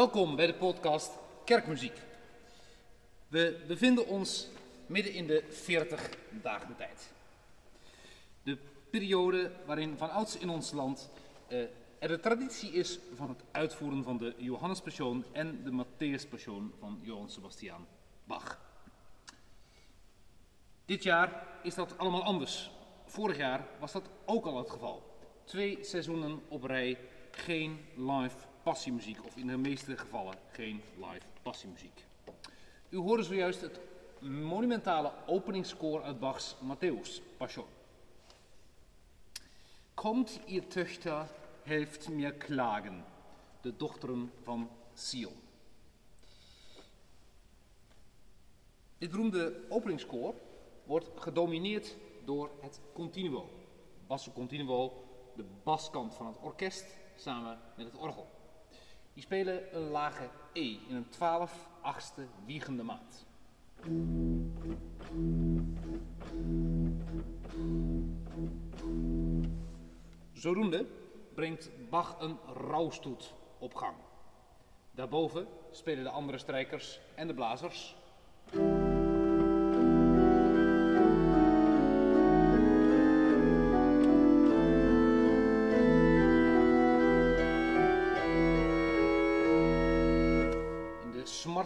Welkom bij de podcast Kerkmuziek. We bevinden ons midden in de 40 dagen tijd. De periode waarin van ouds in ons land eh, er de traditie is van het uitvoeren van de Johannespassion en de Matthäuspassion van Johann Sebastian Bach. Dit jaar is dat allemaal anders. Vorig jaar was dat ook al het geval. Twee seizoenen op rij, geen live passiemuziek, of in de meeste gevallen geen live passiemuziek. U hoorde zojuist het monumentale openingskoor uit Bachs Matthäus Passion. Komt ihr Töchter, helft mir klagen, de dochteren van Sion. Dit beroemde openingskoor wordt gedomineerd door het continuo. Basso continuo, de baskant van het orkest samen met het orgel. Die spelen een lage E in een 12 achtste wiegende maat. Zodoende brengt Bach een rouwstoet op gang. Daarboven spelen de andere strijkers en de blazers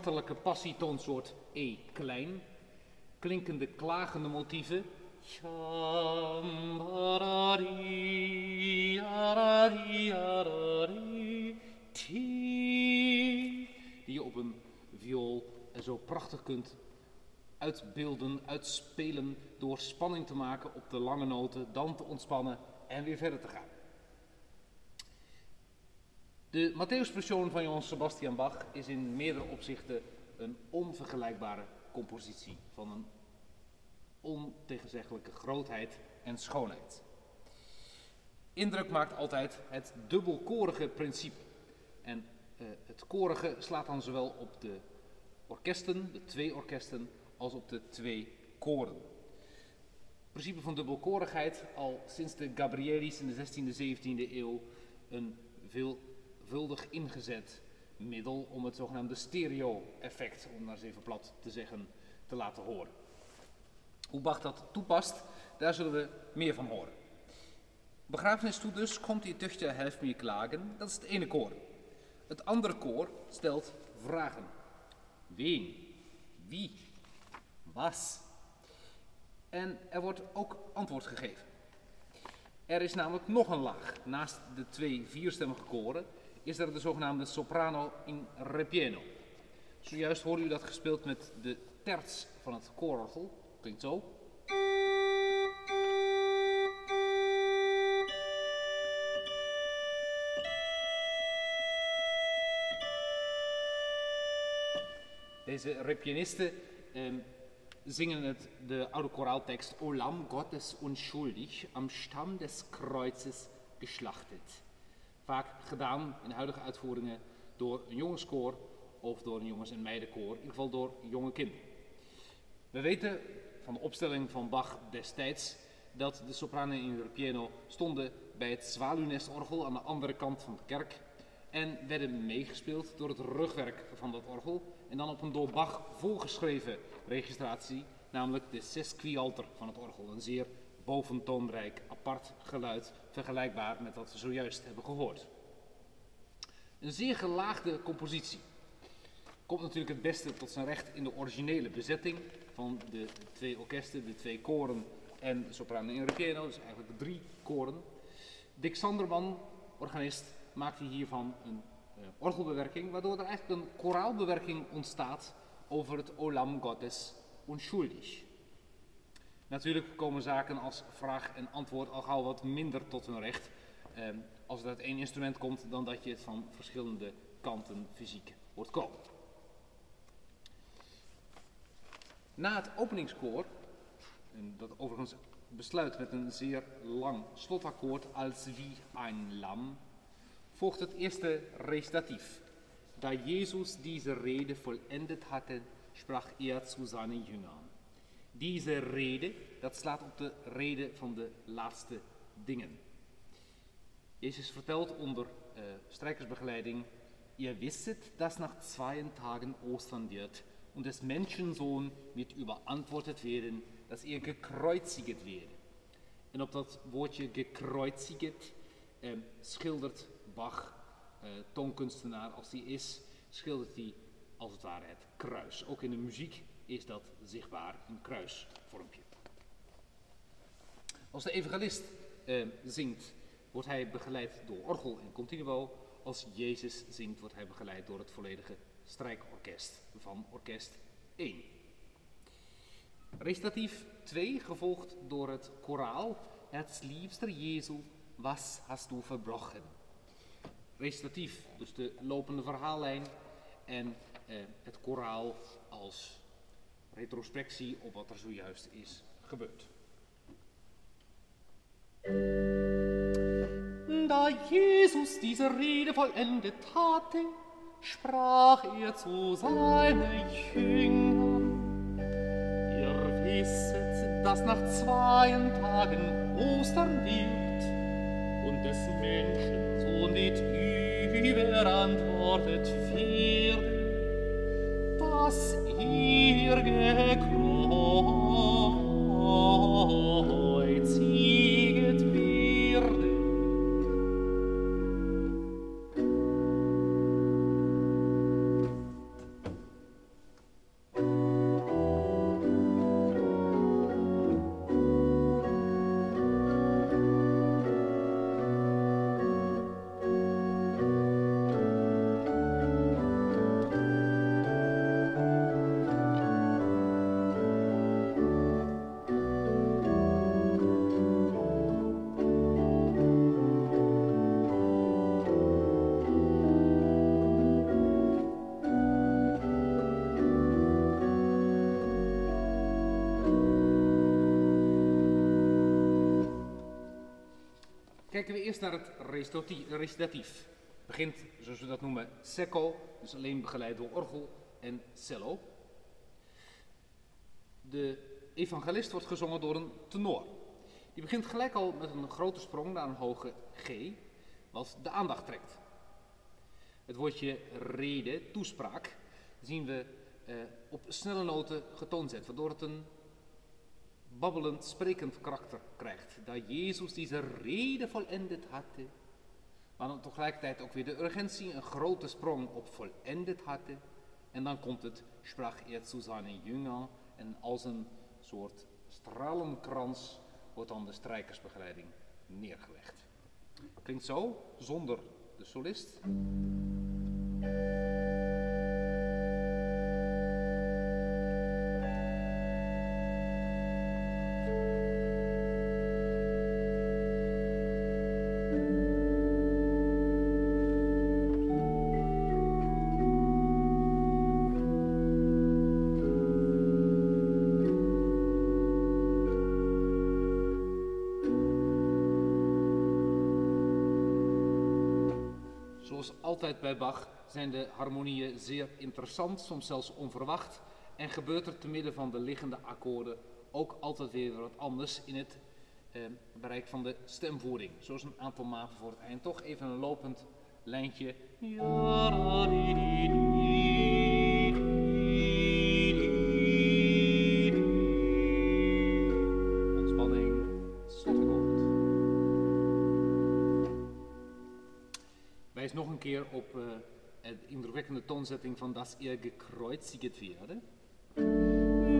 smartelijke passietoonsoort E klein, klinkende klagende motieven. Die je op een viool zo prachtig kunt uitbeelden, uitspelen door spanning te maken op de lange noten, dan te ontspannen en weer verder te gaan. De Matthäus-persoon van Johann Sebastian Bach is in meerdere opzichten een onvergelijkbare compositie van een ontegenzeggelijke grootheid en schoonheid. Indruk maakt altijd het dubbelkorige principe. En uh, het korige slaat dan zowel op de orkesten, de twee orkesten, als op de twee koren. Het principe van dubbelkorigheid al sinds de Gabrielis in de 16e, 17e eeuw een veel vuldig ingezet middel om het zogenaamde stereo-effect, om maar eens even plat te zeggen, te laten horen. Hoe Bach dat toepast, daar zullen we meer van horen. toe dus, komt die tuchtje helft meer klagen, dat is het ene koor. Het andere koor stelt vragen. Wien? Wie? Was? En er wordt ook antwoord gegeven. Er is namelijk nog een laag. Naast de twee vierstemmige koren is er de zogenaamde soprano in repieno. Zojuist hoorde u dat gespeeld met de terts van het koororgel. Klinkt zo. Deze repianisten ehm, zingen het, de oude koraaltekst O Lamm Gottes unschuldig, am Stamm des Kreuzes geschlachtet. Vaak gedaan in de huidige uitvoeringen door een jongenskoor of door een jongens- en meidenkoor, in ieder geval door jonge kinderen. We weten van de opstelling van Bach destijds dat de sopranen in de stonden bij het zwaluwnestorgel aan de andere kant van de kerk en werden meegespeeld door het rugwerk van dat orgel en dan op een door Bach voorgeschreven registratie, namelijk de sesquialter van het orgel, een zeer boventoonrijk apart geluid, vergelijkbaar met wat we zojuist hebben gehoord. Een zeer gelaagde compositie. Komt natuurlijk het beste tot zijn recht in de originele bezetting van de twee orkesten, de twee koren en soprano en piano, dus eigenlijk de drie koren. Dick Sanderman, organist, maakte hiervan een uh, orgelbewerking, waardoor er eigenlijk een koraalbewerking ontstaat over het Olam Gottes Unschuldig. Natuurlijk komen zaken als vraag en antwoord al gauw wat minder tot hun recht eh, als het uit één instrument komt dan dat je het van verschillende kanten fysiek hoort komen. Na het openingskoor, en dat overigens besluit met een zeer lang slotakkoord als wie ein lam, volgt het eerste recitatief. Da Jesus diese Rede vollendet hatte, sprach er zu seinen Jüngern. Diese Rede, dat slaat op de rede van de laatste dingen. Jezus vertelt onder uh, strijkersbegeleiding, ihr wisset, dass nach zwei Tagen Ostern wird und des Menschensohn wird überantwortet werden, dass ihr gekreuzigt werdet. En op dat woordje gekreuzigt eh, schildert Bach, eh, als hij is, schildert hij als het ware het kruis. Ook in de muziek is dat zichtbaar, een kruisvormpje. Als de evangelist eh, zingt, wordt hij begeleid door orgel en continuo. Als Jezus zingt, wordt hij begeleid door het volledige strijkorkest van orkest 1. Recitatief 2, gevolgd door het koraal. Het liefste Jezu, was hast du verbrochen? Recitatief, dus de lopende verhaallijn. En eh, het koraal als retrospectie op wat er zojuist is gebeurd. Da Jesus diese Rede vollendet hatte, sprach er zu seinen Jüngern. Ihr wisset, dass nach zwei Tagen Ostern wird und des Menschen Sohn wird überantwortet werden, dass ihr Kijken we eerst naar het recitatief. Begint, zoals we dat noemen, secco, dus alleen begeleid door orgel en cello. De evangelist wordt gezongen door een tenor. Die begint gelijk al met een grote sprong naar een hoge G, wat de aandacht trekt. Het woordje rede, toespraak, zien we eh, op snelle noten getoond zet, waardoor het een babbelend, sprekend karakter krijgt. Dat Jezus deze reden vollendet hatte, maar dan tegelijkertijd ook weer de urgentie, een grote sprong op vollendet hatte. En dan komt het, sprach er zu seinen en als een soort stralenkrans wordt dan de strijkersbegeleiding neergelegd. Klinkt zo, zonder de solist. Zoals altijd bij Bach zijn de harmonieën zeer interessant, soms zelfs onverwacht. En gebeurt er te midden van de liggende akkoorden ook altijd weer wat anders in het eh, bereik van de stemvoering. Zoals een aantal maten voor het eind. Toch even een lopend lijntje. Een keer op de indrukwekkende toonzetting van Das ihr gekreuziget werde.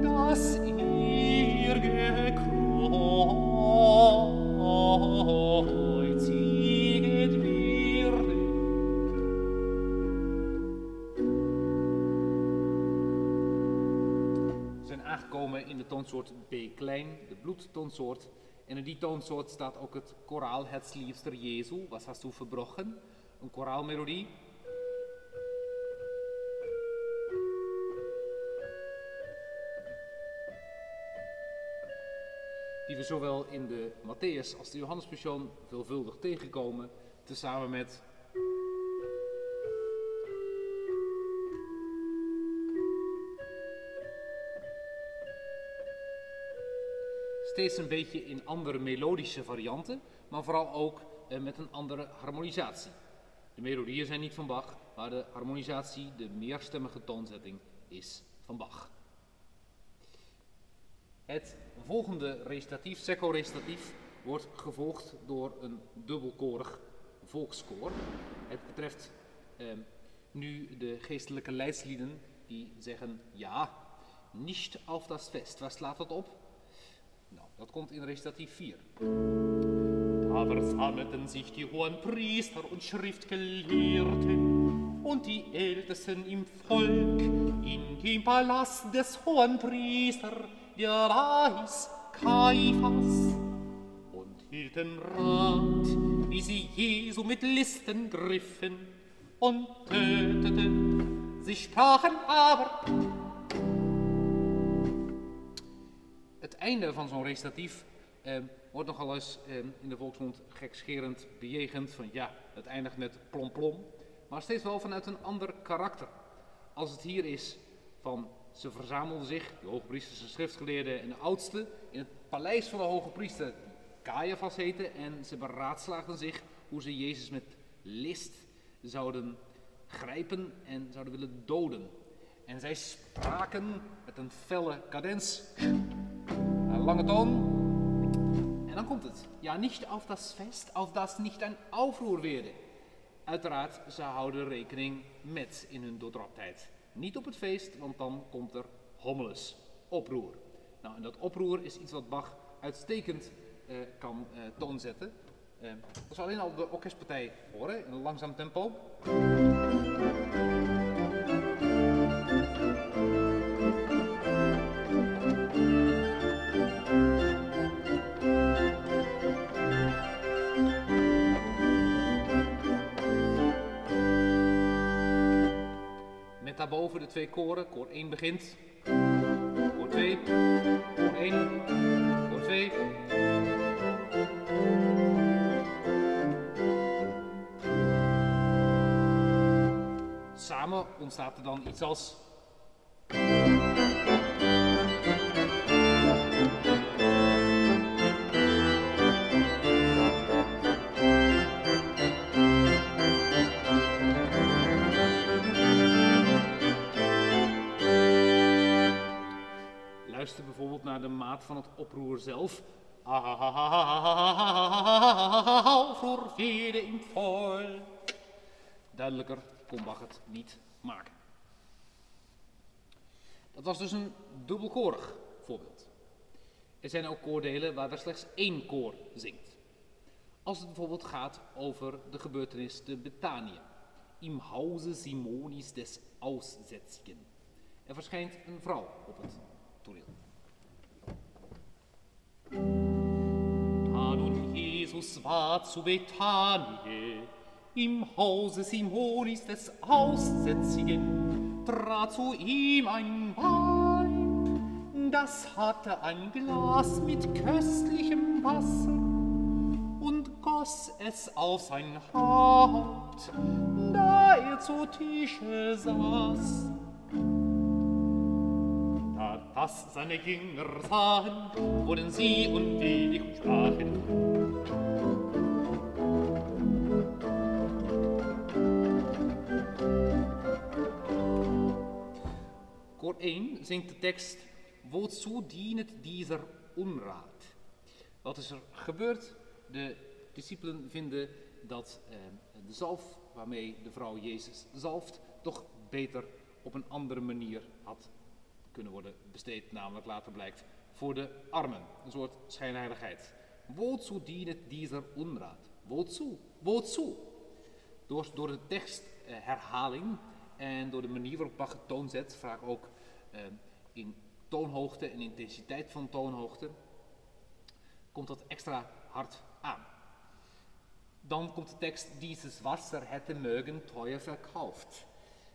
Das ihr gekreuziget werde. We zijn aangekomen in de toonsoort B klein, de bloedtoonsoort. En in die toonsoort staat ook het koraal Het liefster Jezu, was hast du verbrochen? Een koraalmelodie. Die we zowel in de Matthäus als de Johannespassion veelvuldig tegenkomen, tezamen met steeds een beetje in andere melodische varianten, maar vooral ook eh, met een andere harmonisatie. De melodieën zijn niet van Bach, maar de harmonisatie, de meerstemmige toonzetting, is van Bach. Het volgende recitatief, secco-recitatief, wordt gevolgd door een dubbelkorig volkskoor. Het betreft eh, nu de geestelijke leidslieden die zeggen ja, nicht auf das Fest. Waar slaat dat op? Nou, dat komt in recitatief 4. Da versammelten sich die hohen Priester und Schriftgelehrten und die Ältesten im Volk in dem Palast des hohen Priester, der Reis Kaiphas, und hielten Rat, wie sie Jesu mit Listen griffen und töteten. Sie sprachen aber, Het einde van zo'n recitatief eh, wordt nogal eens eh, in de volksmond gekscherend bejegend van ja, het eindigt met plom plom, maar steeds wel vanuit een ander karakter. Als het hier is van ze verzamelden zich, de hoge priesters, de schriftgeleerden en de oudsten, in het paleis van de hoge priester Caiaphas heette en ze beraadslaagden zich hoe ze Jezus met list zouden grijpen en zouden willen doden. En zij spraken met een felle cadens, een lange toon, en dan komt het. Ja, niet auf das Fest, auf das nicht ein Aufruhr werde. Uiteraard, ze houden rekening met in hun doordraptheid. Niet op het feest, want dan komt er hommeles, oproer. Nou, en dat oproer is iets wat Bach uitstekend eh, kan eh, toonzetten. Eh, als we alleen al de orkestpartij horen in een langzaam tempo. De twee koren. Koor 1 begint. Koor 2. Koor 1. Koor 2. Samen ontstaat er dan iets als. Naar de maat van het oproer zelf. Aufruhr werde im Volk. Duidelijker kon Bach het niet maken. Dat was dus een dubbelkorig voorbeeld. Er zijn ook koordelen waar er slechts één koor zingt. Als het bijvoorbeeld gaat over de gebeurtenis te Betanië. Im Hause Simonis des Aussätzigen. Er verschijnt een vrouw op het toneel. Da nun Jesus war zu Bethanie, im Hause Simonis des Aussätzigen, trat zu ihm ein Weib, das hatte ein Glas mit köstlichem Wasser und goss es auf sein Haupt, da er zu Tische saß. Das seine Jünger sahen, wurden sie unwillig und sprachen, Koor 1 zingt de tekst, wozu dient dieser onraad? Wat is er gebeurd? De discipelen vinden dat eh, de zalf waarmee de vrouw Jezus zalft, toch beter op een andere manier had kunnen worden besteed, namelijk later blijkt voor de armen. Een soort schijnheiligheid. Wozu dient dieser onraad? Wozu? Wozu? Door, door de tekstherhaling en door de manier waarop Bach het toon zet, vaak ook eh, in toonhoogte en intensiteit van toonhoogte, komt dat extra hard aan. Dan komt de tekst, dieses Wasser hätte mögen teuer verkauft.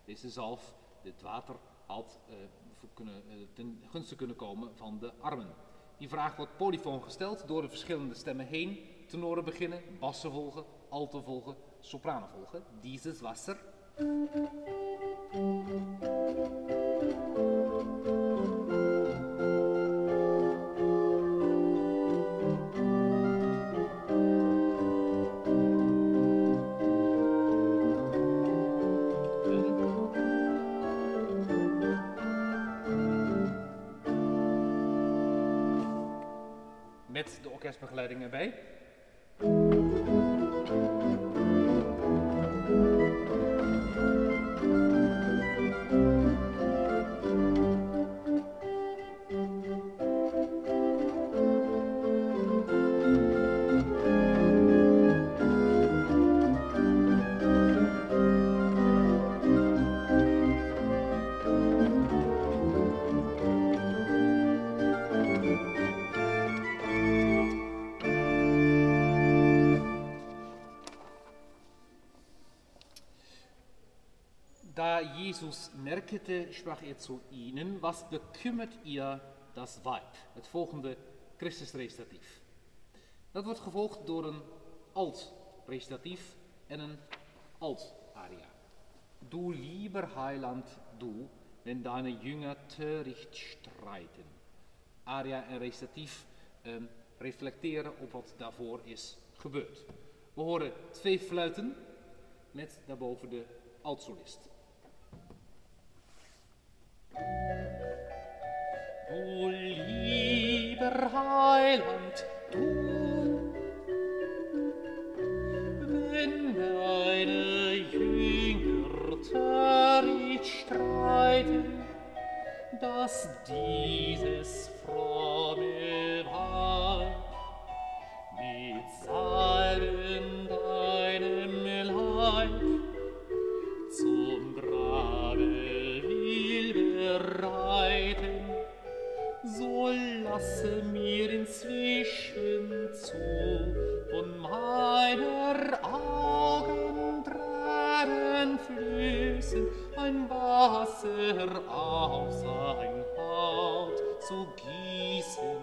Deze zalf, dit water, had eh, kunnen, eh, ten gunste kunnen komen van de armen. Die vraag wordt polyfoon gesteld door de verschillende stemmen heen. Tenoren beginnen, bassen volgen, alten volgen, sopranen volgen. Dieses Wasser. Met de orkestbegeleiding erbij. Jesus merkte, sprach er zu ihnen, was bekümmert ihr das Weib? Het volgende Christusrecitatief. Dat wordt gevolgd door een alt-recitatief en een alt-aria. Du lieber Heiland, du, wenn deine Jünger töricht streiten. Aria en recitatief ehm, reflecteren op wat daarvoor is gebeurd. We horen twee fluiten met daarboven de altsolist. Du lieber Heiland, du, wenn deine Jünger töricht streiten, dass dieses zu gießen.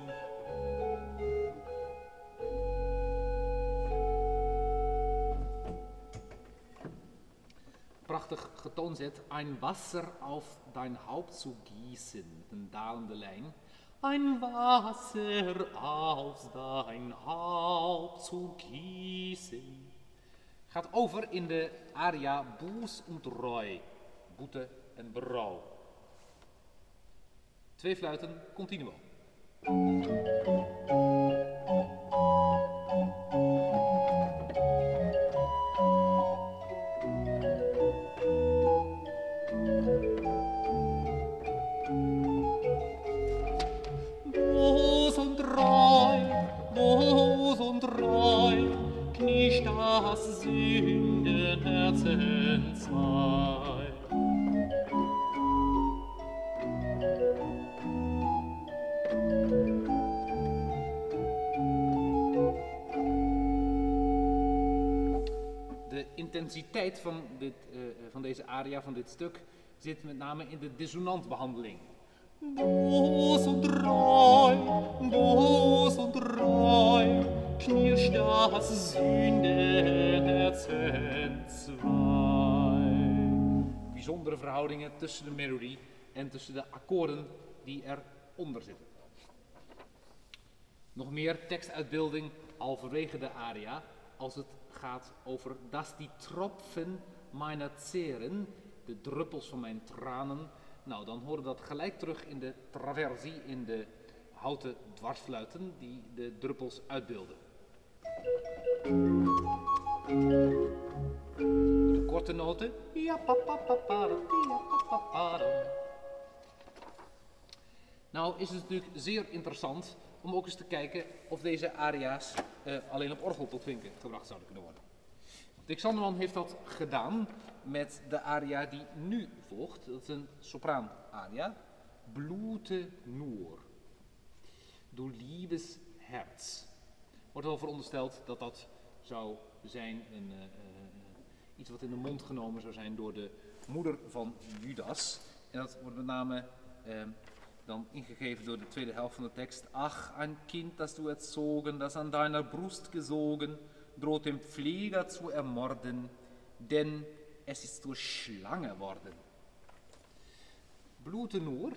prachtig getoonzet. Ein Wasser auf dein Haupt zu gießen. Een dalende lijn. Ein Wasser auf dein Haupt zu gießen. Gaat over in de aria Boes und Reue. Boete en berouw. Twee fluiten, continuo. Van deze aria, van dit stuk, zit met name in de dissonantbehandeling. Bos und Bos und knirscht das. Bijzondere verhoudingen tussen de melodie en tussen de akkoorden die eronder zitten. Nog meer tekstuitbeelding halverwege de aria als het gaat over das die Tropfen meiner Zeren, de druppels van mijn tranen. Nou, dan horen dat gelijk terug in de traversie, in de houten dwarsfluiten die de druppels uitbeelden. De korte noten. Nou is het natuurlijk zeer interessant om ook eens te kijken of deze aria's eh, alleen op orgel tot klinken gebracht zouden kunnen worden. Dick heeft dat gedaan met de aria die nu volgt. Dat is een sopraan aria. Blute nur. Du liebes Herz. Wordt wel verondersteld dat dat zou zijn een, eh, eh, iets wat in de mond genomen zou zijn door de moeder van Judas. En dat wordt met name eh, dan ingegeven door de tweede helft van de tekst. Ach, ein Kind, das du erzogen, das an deiner Brust gesogen, droht dem Pfleger zu ermorden, denn es ist zur Schlange worden. Bloedenoor,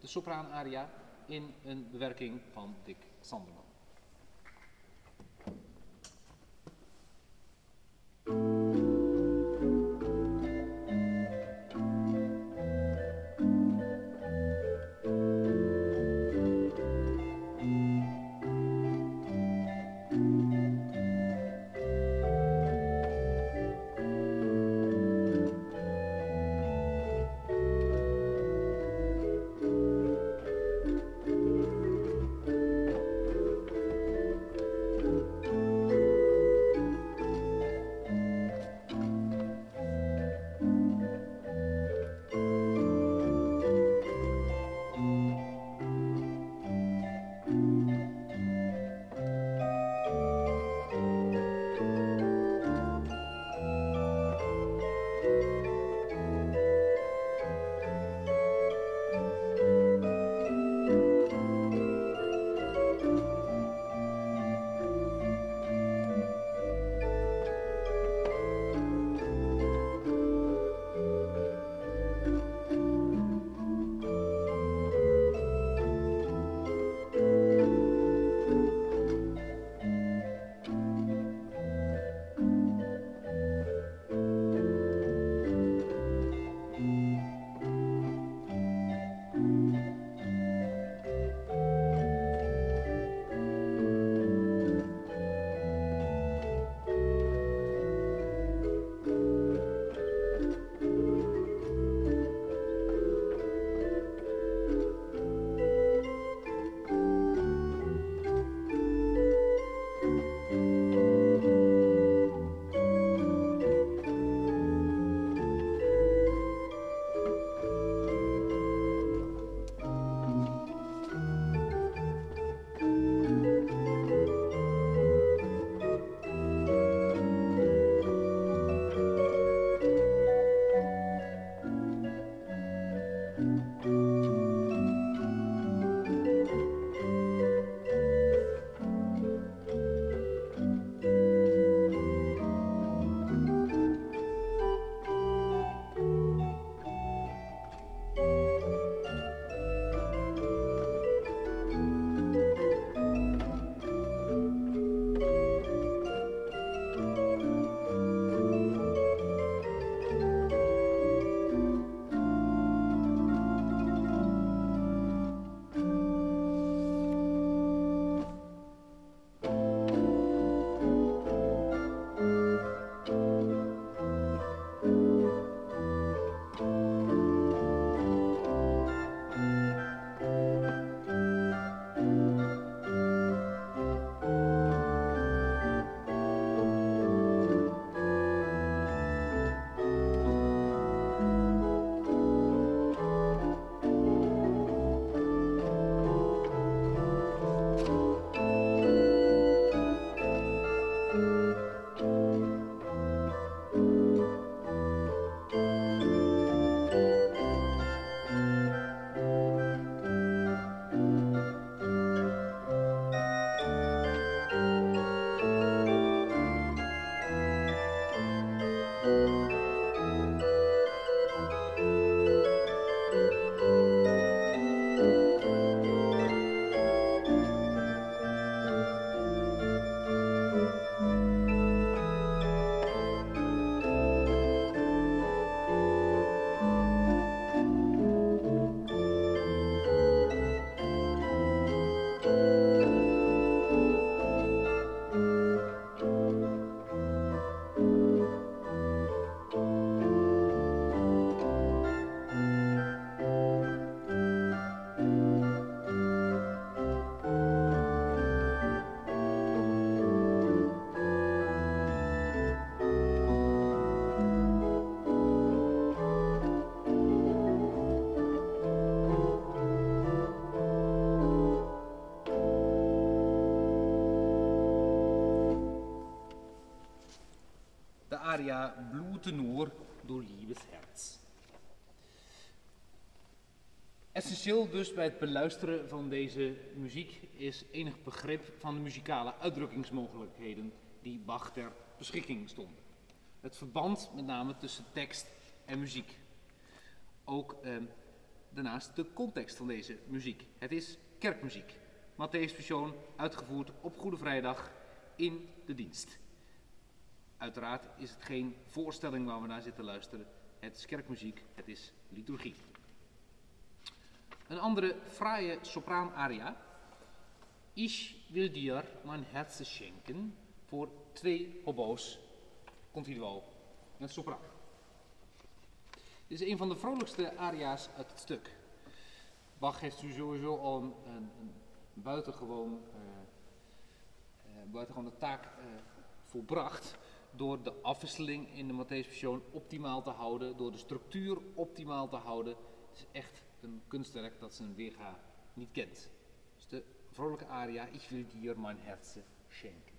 de sopraanaria, in een bewerking van Dick Sanderman. Aria Blute nur door Liebes Herz. Essentieel dus bij het beluisteren van deze muziek is enig begrip van de muzikale uitdrukkingsmogelijkheden die Bach ter beschikking stonden. Het verband met name tussen tekst en muziek. Ook eh, daarnaast de context van deze muziek. Het is kerkmuziek. Matthäus Passion uitgevoerd op Goede Vrijdag in de dienst. Uiteraard is het geen voorstelling waar we naar zitten luisteren. Het is kerkmuziek, het is liturgie. Een andere fraaie sopraanaria. Ich will dir mein Herz schenken. Voor twee hobo's. Continuo met sopraan. Dit is een van de vrolijkste aria's uit het stuk. Bach heeft sowieso al een, een, buitengewoon, uh, uh, buitengewone taak uh, volbracht door de afwisseling in de Matthäus Passion optimaal te houden, door de structuur optimaal te houden. Het is echt een kunstwerk dat zijn weerga niet kent. Dus de vrolijke aria, ik wil dir mijn herzen schenken.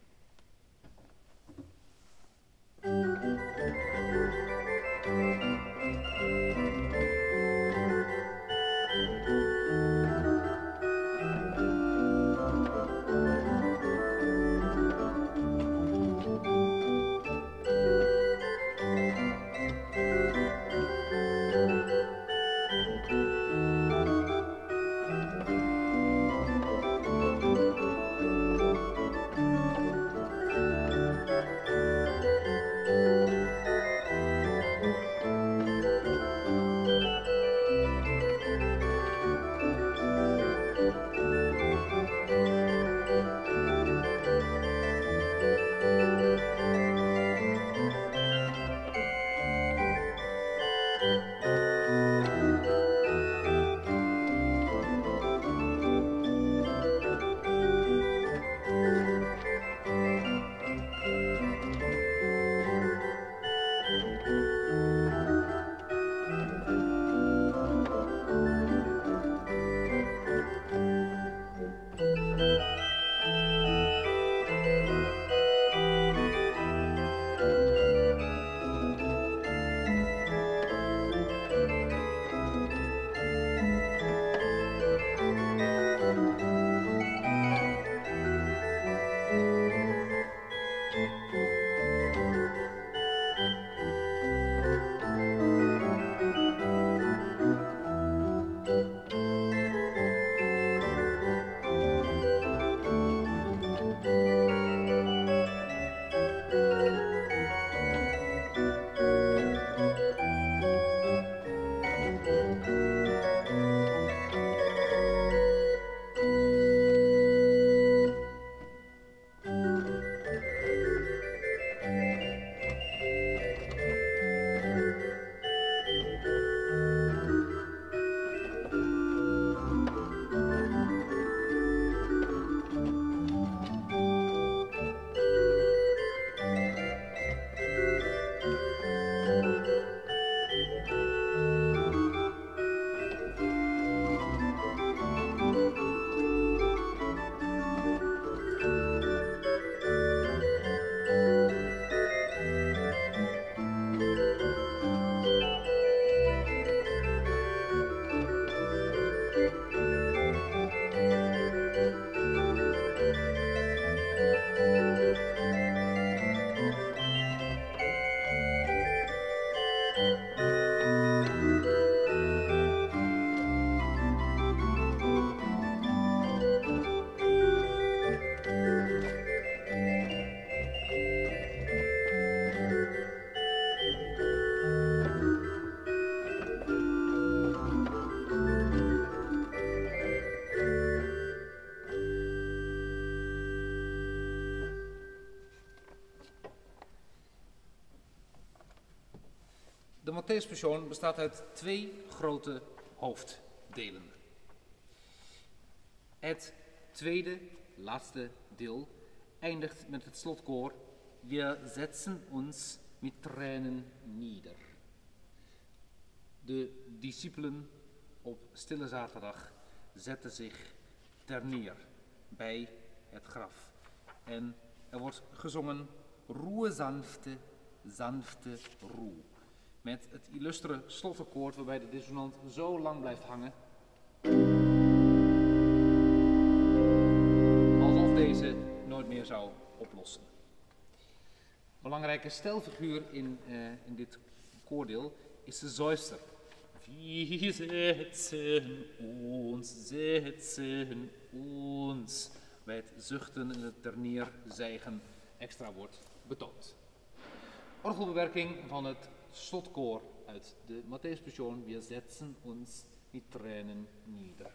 De Matthäus bestaat uit twee grote hoofddelen. Het tweede, laatste deel eindigt met het slotkoor We zetten ons met tranen nieder. De discipelen op stille zaterdag zetten zich ter neer bij het graf. En er wordt gezongen, Ruhe sanfte sanfte Ruhe. Met het illustre slotakkoord waarbij de dissonant zo lang blijft hangen. Alsof deze nooit meer zou oplossen. Belangrijke stelfiguur in, uh, in dit koordeel is de Zeuster. Wir setzen uns, setzen uns. Bij het zuchten en het terneerzijgen extra wordt betoond. Orgelbewerking van het slotkoor uit de Matthäus Passion. Wir setzen uns die Tränen nieder.